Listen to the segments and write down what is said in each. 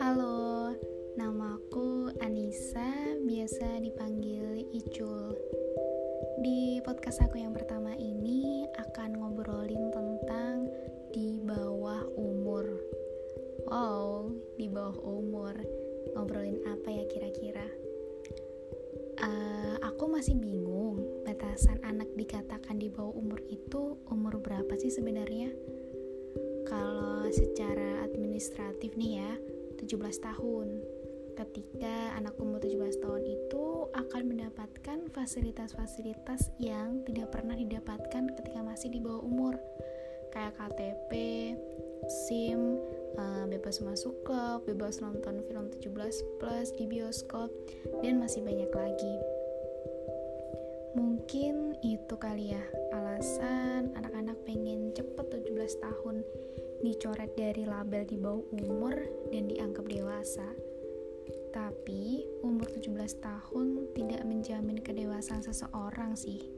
Halo, namaku Anissa, biasa dipanggil Icul. Di podcast aku yang pertama ini akan ngobrolin tentang di bawah umur. Wow, di bawah umur. Ngobrolin apa ya kira-kira? Uh, aku masih bingung batasan anak dikatakan sebenarnya? Kalau secara administratif nih ya, 17 tahun. Ketika anak umur 17 tahun itu akan mendapatkan fasilitas-fasilitas yang tidak pernah didapatkan ketika masih di bawah umur. Kayak KTP, SIM, uh, bebas masuk klub, bebas nonton film 17 plus di bioskop, dan masih banyak lagi. Mungkin itu kali ya alasan anak-anak pengen cepet 17 tahun dicoret dari label di bawah umur dan dianggap dewasa. Tapi, umur 17 tahun tidak menjamin kedewasaan seseorang sih.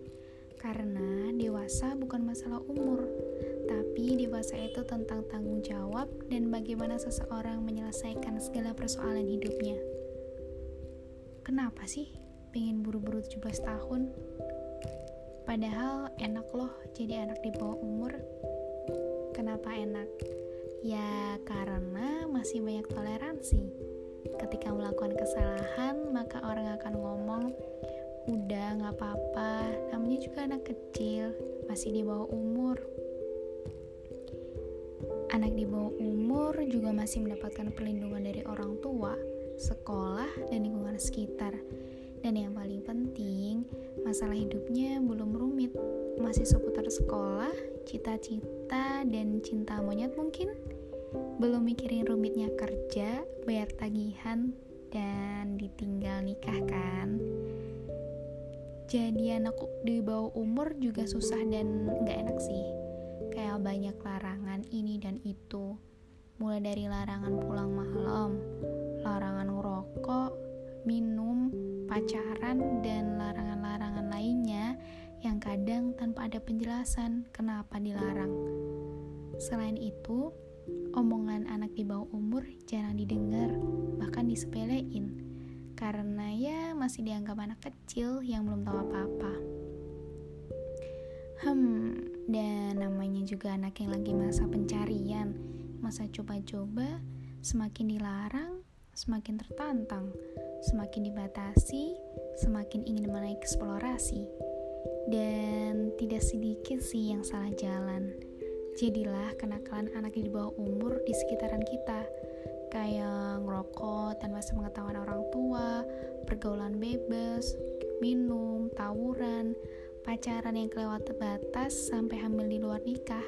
Karena dewasa bukan masalah umur, tapi dewasa itu tentang tanggung jawab dan bagaimana seseorang menyelesaikan segala persoalan hidupnya. Kenapa sih pengen buru-buru 17 tahun? Padahal enak loh jadi anak di bawah umur. Kenapa enak? Ya karena masih banyak toleransi. Ketika melakukan kesalahan, maka orang akan ngomong, udah gak apa-apa, namanya juga anak kecil, masih di bawah umur. Anak di bawah umur juga masih mendapatkan perlindungan dari orang tua, sekolah, dan lingkungan sekitar. Dan yang paling penting, masalah hidupnya belum rumit, masih seputar sekolah, cita-cita, dan cinta monyet mungkin? Belum mikirin rumitnya kerja, bayar tagihan, dan ditinggal nikah kan? Jadi anak di bawah umur juga susah dan gak enak sih. Kayak banyak larangan ini dan itu. Mulai dari larangan pulang malam, larangan ngerokok, minum, pacaran, dan larangan-larangan lainnya yang kadang tanpa ada penjelasan kenapa dilarang. Selain itu, omongan anak di bawah umur jarang didengar, bahkan disepelein, karena ya masih dianggap anak kecil yang belum tahu apa-apa. Hmm, dan namanya juga anak yang lagi masa pencarian, masa coba-coba, semakin dilarang, semakin tertantang, semakin dibatasi, semakin ingin mengeksplorasi dan tidak sedikit sih yang salah jalan. Jadilah kenakalan anak di bawah umur di sekitaran kita, kayak ngerokok tanpa sepengetahuan orang tua, pergaulan bebas, minum, tawuran, pacaran yang kelewat batas sampai hamil di luar nikah.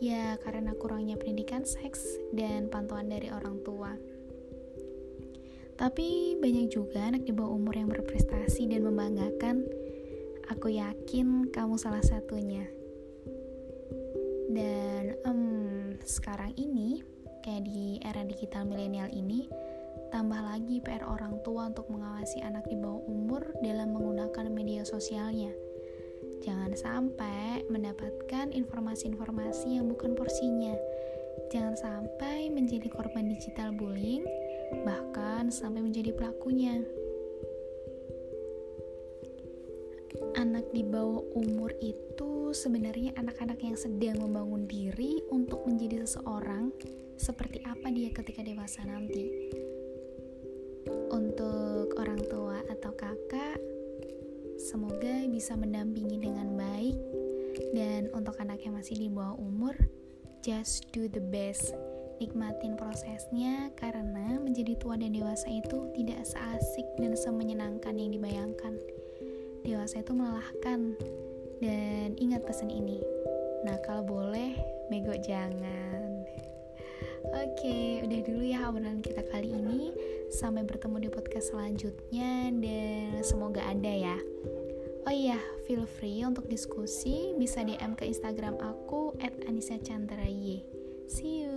Ya, karena kurangnya pendidikan seks dan pantauan dari orang tua. Tapi banyak juga anak di bawah umur yang berprestasi dan membanggakan Aku yakin kamu salah satunya. Dan um, sekarang ini, kayak di era digital milenial ini, tambah lagi PR orang tua untuk mengawasi anak di bawah umur dalam menggunakan media sosialnya. Jangan sampai mendapatkan informasi-informasi yang bukan porsinya. Jangan sampai menjadi korban digital bullying, bahkan sampai menjadi pelakunya. anak di bawah umur itu sebenarnya anak-anak yang sedang membangun diri untuk menjadi seseorang seperti apa dia ketika dewasa nanti. Untuk orang tua atau kakak, semoga bisa mendampingi dengan baik dan untuk anak yang masih di bawah umur, just do the best. Nikmatin prosesnya karena menjadi tua dan dewasa itu tidak seasik dan semenyenangkan yang dibayangkan dewasa itu melelahkan dan ingat pesan ini nah kalau boleh bego jangan Oke, udah dulu ya obrolan kita kali ini. Sampai bertemu di podcast selanjutnya dan semoga ada ya. Oh iya, feel free untuk diskusi bisa DM ke Instagram aku @anisachandray. See you.